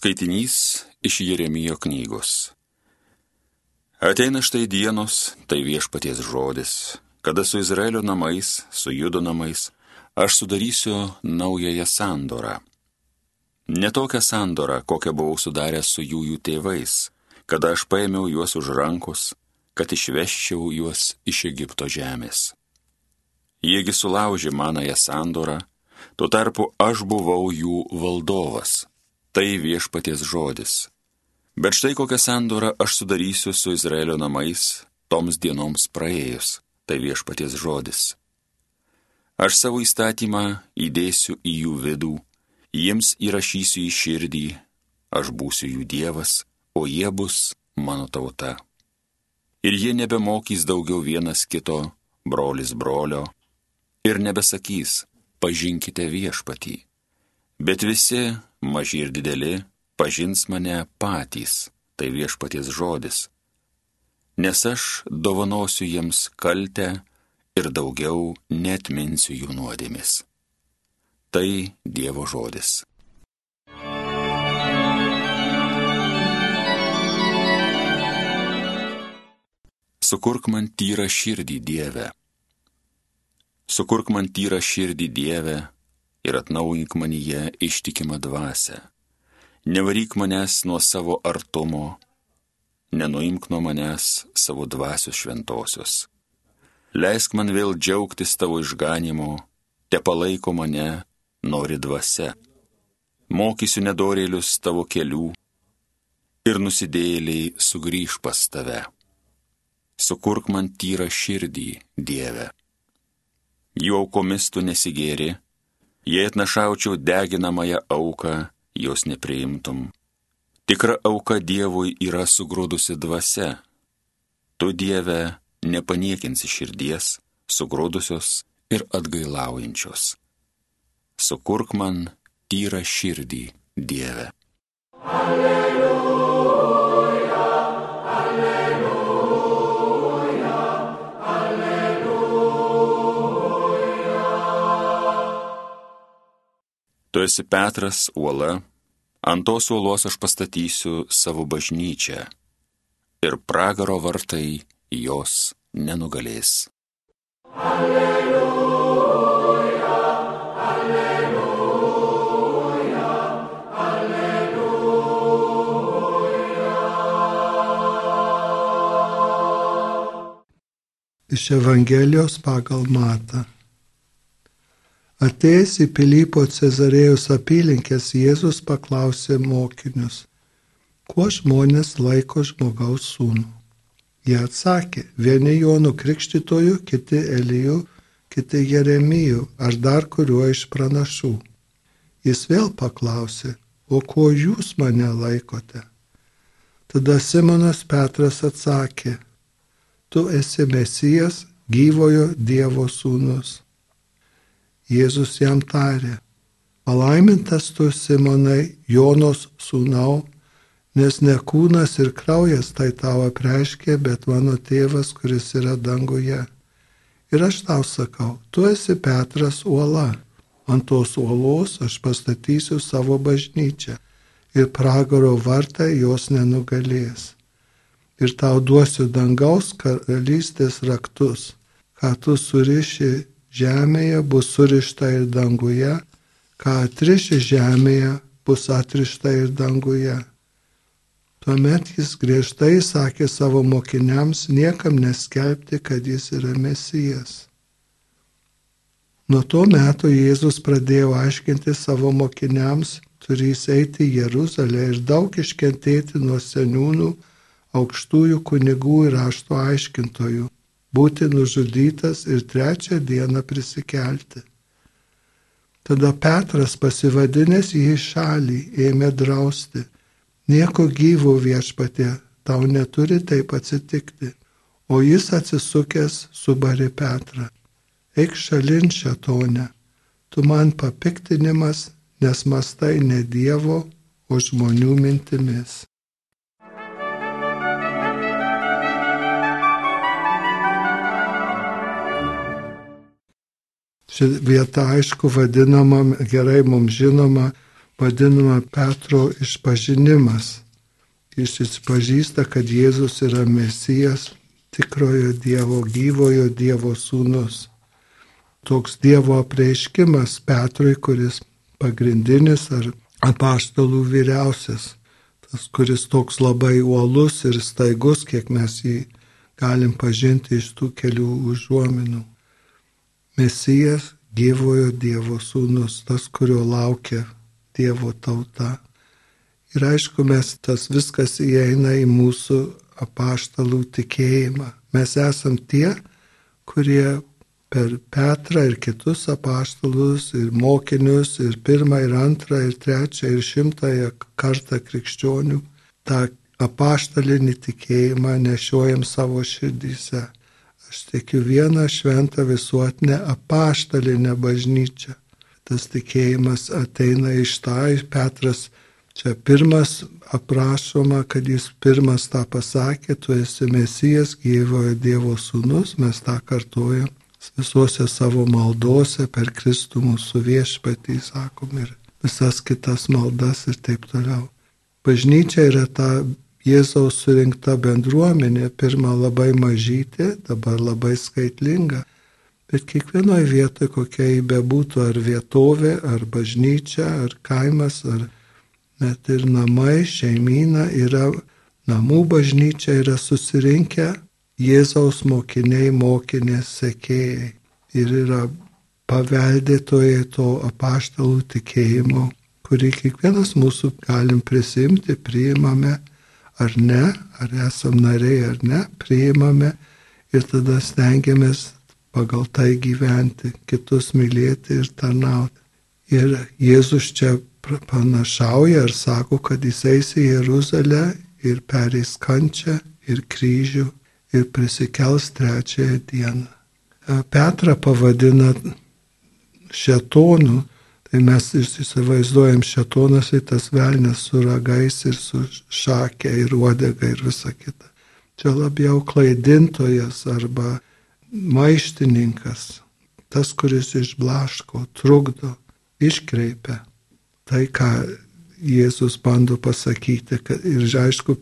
Skaitinys iš Jeremijo knygos. Ateina štai dienos, tai viešpaties žodis, kada su Izraelio namais, su judo namais, aš sudarysiu naująją sandorą. Ne tokią sandorą, kokią buvau sudaręs su jų jų tėvais, kada aš paėmiau juos už rankos, kad išveščiau juos iš Egipto žemės. Jiegi sulaužė manąją sandorą, tuo tarpu aš buvau jų valdovas Tai viešpaties žodis. Bet štai kokią sandorą aš sudarysiu su Izraelio namais toms dienoms praėjus. Tai viešpaties žodis. Aš savo įstatymą įdėsiu į jų vidų, jiems įrašysiu į širdį, aš būsiu jų dievas, o jie bus mano tauta. Ir jie nebemokys daugiau vienas kito, brolis brolio, ir nebesakys, pažinkite viešpatį. Bet visi maži ir dideli, pažins mane patys, tai viešpaties žodis. Nes aš dovanosiu jiems kaltę ir daugiau netminsiu jų nuodėmis. Tai Dievo žodis. Sukurk man tyrą širdį Dievę. Sukurk man tyrą širdį Dievę ir atnaujink manyje ištikimą dvasę. Nevaryk manęs nuo savo artumo, nenuimk nuo manęs savo dvasios šventosios. Leisk man vėl džiaugtis tavo išganimo, te palaiko mane nori dvasia. Mokysiu nedorėlius tavo kelių ir nusidėliai sugrįž pas tave. Sukurk man tyrą širdį, Dieve. Jų aukomis tu nesigėri, Jei atnašaučiau deginamąją auką, jos nepriimtum. Tikra auka Dievui yra sugrūdusi dvasia. Tu Dieve nepaniekinsi širdies, sugrūdusios ir atgailaujančios. Sukurk man tyrą širdį, Dieve. Alleluja. Tu esi Petras uola, ant tos uolos aš pastatysiu savo bažnyčią ir pragaro vartai jos nenugalės. Alleluja, alleluja, alleluja. Iš Evangelijos pagal Matą. Atėjęs į Pilypo Cezarėjus apylinkės, Jėzus paklausė mokinius, kuo žmonės laiko žmogaus sūnų. Jie atsakė, vieni Jonų krikštytojų, kiti Elijų, kiti Jeremijų ar dar kuriuo iš pranašų. Jis vėl paklausė, o kuo jūs mane laikote? Tada Simonas Petras atsakė, tu esi Mesijas, gyvojo Dievo sūnus. Jėzus jam tarė, palaimintas tu Simonai, Jonos sūnau, nes ne kūnas ir kraujas tai tau apreiškė, bet mano tėvas, kuris yra danguje. Ir aš tau sakau, tu esi Petras uola, ant tos uolos aš pastatysiu savo bažnyčią ir pragaro vartai jos nenugalės. Ir tau duosiu dangaus karalystės raktus, ką tu suriši žemėje bus surišta ir danguje, ką atriši žemėje bus atrišta ir danguje. Tuomet jis griežtai sakė savo mokiniams niekam neskelbti, kad jis yra mesijas. Nuo to meto Jėzus pradėjo aiškinti savo mokiniams, turys eiti į Jeruzalę ir daug iškentėti nuo seniūnų, aukštųjų kunigų ir rašto aiškintojų būti nužudytas ir trečią dieną prisikelti. Tada Petras pasivadinęs jį šalį ėmė drausti. Nieko gyvo viešpatė, tau neturi taip atsitikti. O jis atsisukęs subarė Petrą. Eik šalin šetonę, tu man papiktinimas, nes mastai ne Dievo, o žmonių mintimis. Ši vieta, aišku, vadinama, gerai mums žinoma, vadinama Petro išpažinimas. Jis išpažįsta, kad Jėzus yra Mesijas, tikrojo Dievo, gyvojo Dievo sūnus. Toks Dievo apreiškimas Petrui, kuris pagrindinis ar apaštalų vyriausias, tas, kuris toks labai uolus ir staigus, kiek mes jį galim pažinti iš tų kelių užuominų. Mesijas, gyvojo Dievo sūnus, tas, kurio laukia Dievo tauta. Ir aišku, mes tas viskas įeina į mūsų apaštalų tikėjimą. Mes esam tie, kurie per Petrą ir kitus apaštalus ir mokinius ir pirmą ir antrą ir trečią ir šimtąją kartą krikščionių tą apaštalinį tikėjimą nešiojam savo širdyse. Aš tikiu vieną šventą visuotinę apaštalinę bažnyčią. Tas tikėjimas ateina iš tą, Petras čia pirmas aprašoma, kad jis pirmas tą pasakė, tu esi mesijas, gyvojo Dievo sūnus, mes tą kartuojam visuose savo maldose per Kristų mūsų viešpatį, sakom, ir visas kitas maldas ir taip toliau. Bažnyčia yra ta Jėzaus surinkta bendruomenė, pirmą labai mažytė, dabar labai skaitlinga, bet kiekvienoje vietoje, kokia jį bebūtų, ar vietovė, ar bažnyčia, ar kaimas, ar net ir namai, šeimyna, yra namų bažnyčia, yra susirinkę Jėzaus mokiniai, mokinės sekėjai. Ir yra paveldėtojai to apaštalų tikėjimo, kurį kiekvienas mūsų galim prisimti, priimame ar ne, ar esam nariai ar ne, priimame ir tada stengiamės pagal tai gyventi, kitus mylėti ir tarnauti. Ir Jėzus čia panašauja ir sako, kad jis eis į Jeruzalę ir perės kančią ir kryžių ir prisikels trečiąją dieną. Petrą pavadina šetonu, Tai mes įsivaizduojam šetonas į tas velnės su ragais ir su šakė ir uodega ir visa kita. Čia labiau klaidintojas arba maištininkas, tas, kuris išblaško, trukdo, iškreipia. Tai, ką Jėzus bando pasakyti, kad, ir aišku,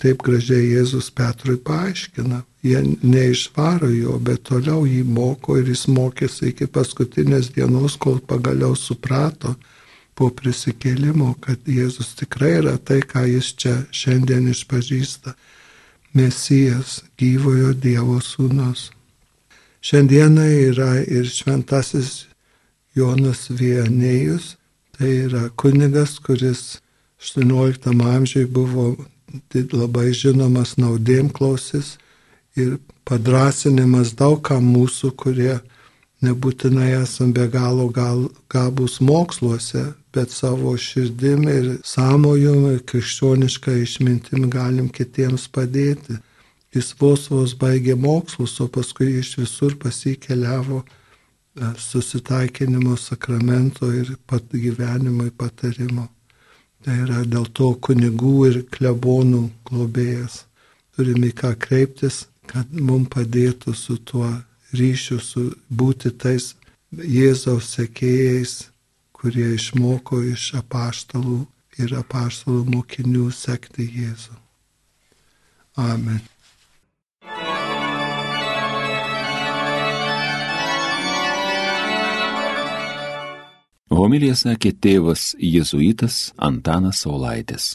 taip gražiai Jėzus Petrui paaiškina, jie neišvaro jo, bet toliau jį moko ir jis mokėsi iki paskutinės dienos, kol pagaliau suprato po prisikėlimo, kad Jėzus tikrai yra tai, ką jis čia šiandien išpažįsta. Mesijas, gyvojo Dievo sūnus. Šiandieną yra ir šventasis Jonas Vienėjus, tai yra kunigas, kuris 18 amžiai buvo labai žinomas naudėmklausis ir padrasinimas daugam mūsų, kurie nebūtinai esam be galo gal, gabus moksluose, bet savo širdim ir sąmojum ir krikščionišką išmintim galim kitiems padėti. Jis vos vos baigė mokslus, o paskui iš visur pasikeliavo e, susitaikinimo sakramento ir pat gyvenimui patarimo. Tai yra dėl to kunigų ir klebonų globėjas. Turime ką kreiptis kad mums padėtų su tuo ryšiu, su būti tais Jėzaus sekėjais, kurie išmoko iš apaštalų ir apaštalų mokinių sekti Jėzų. Amen. Homilija sakė tėvas jėzuitas Antanas Saulaitis.